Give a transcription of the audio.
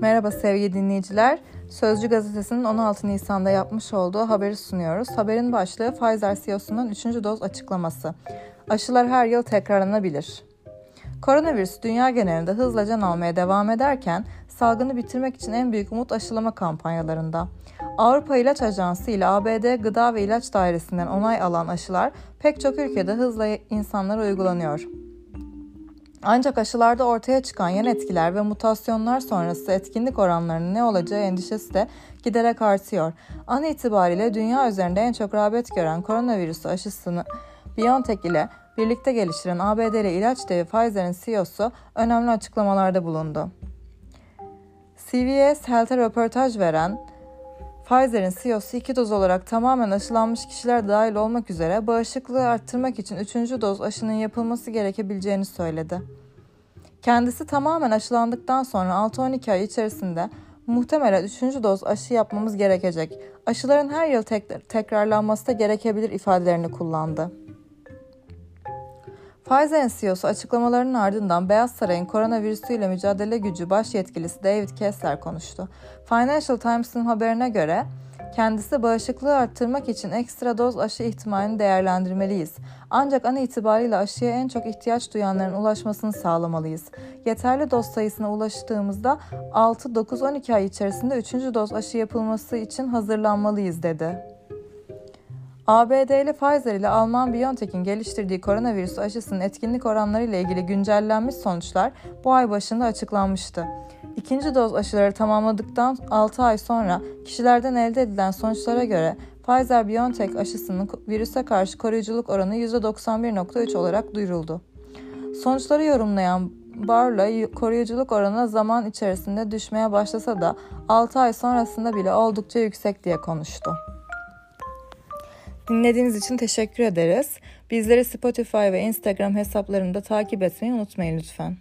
Merhaba sevgili dinleyiciler. Sözcü gazetesinin 16 Nisan'da yapmış olduğu haberi sunuyoruz. Haberin başlığı Pfizer CEO'sunun 3. doz açıklaması. Aşılar her yıl tekrarlanabilir. Koronavirüs dünya genelinde hızla can almaya devam ederken salgını bitirmek için en büyük umut aşılama kampanyalarında. Avrupa İlaç Ajansı ile ABD Gıda ve İlaç Dairesi'nden onay alan aşılar pek çok ülkede hızla insanlara uygulanıyor. Ancak aşılarda ortaya çıkan yan etkiler ve mutasyonlar sonrası etkinlik oranlarının ne olacağı endişesi de giderek artıyor. An itibariyle dünya üzerinde en çok rağbet gören koronavirüs aşısını BioNTech ile birlikte geliştiren ABD'li ilaç devi Pfizer'in CEO'su önemli açıklamalarda bulundu. CVS Health'e röportaj veren Pfizer'in CEO'su iki doz olarak tamamen aşılanmış kişiler dahil olmak üzere bağışıklığı arttırmak için üçüncü doz aşının yapılması gerekebileceğini söyledi. Kendisi tamamen aşılandıktan sonra 6-12 ay içerisinde muhtemelen üçüncü doz aşı yapmamız gerekecek. Aşıların her yıl tek- tekrarlanması da gerekebilir ifadelerini kullandı. Pfizer'in CEO'su açıklamalarının ardından Beyaz Saray'ın koronavirüsüyle mücadele gücü baş yetkilisi David Kessler konuştu. Financial Times'ın haberine göre kendisi bağışıklığı arttırmak için ekstra doz aşı ihtimalini değerlendirmeliyiz. Ancak an itibariyle aşıya en çok ihtiyaç duyanların ulaşmasını sağlamalıyız. Yeterli doz sayısına ulaştığımızda 6-9-12 ay içerisinde 3. doz aşı yapılması için hazırlanmalıyız dedi. ABD'li Pfizer ile Alman BioNTech'in geliştirdiği koronavirüs aşısının etkinlik oranları ile ilgili güncellenmiş sonuçlar bu ay başında açıklanmıştı. İkinci doz aşıları tamamladıktan 6 ay sonra kişilerden elde edilen sonuçlara göre Pfizer-BioNTech aşısının virüse karşı koruyuculuk oranı %91.3 olarak duyuruldu. Sonuçları yorumlayan Barla koruyuculuk oranı zaman içerisinde düşmeye başlasa da 6 ay sonrasında bile oldukça yüksek diye konuştu. Dinlediğiniz için teşekkür ederiz. Bizleri Spotify ve Instagram hesaplarında takip etmeyi unutmayın lütfen.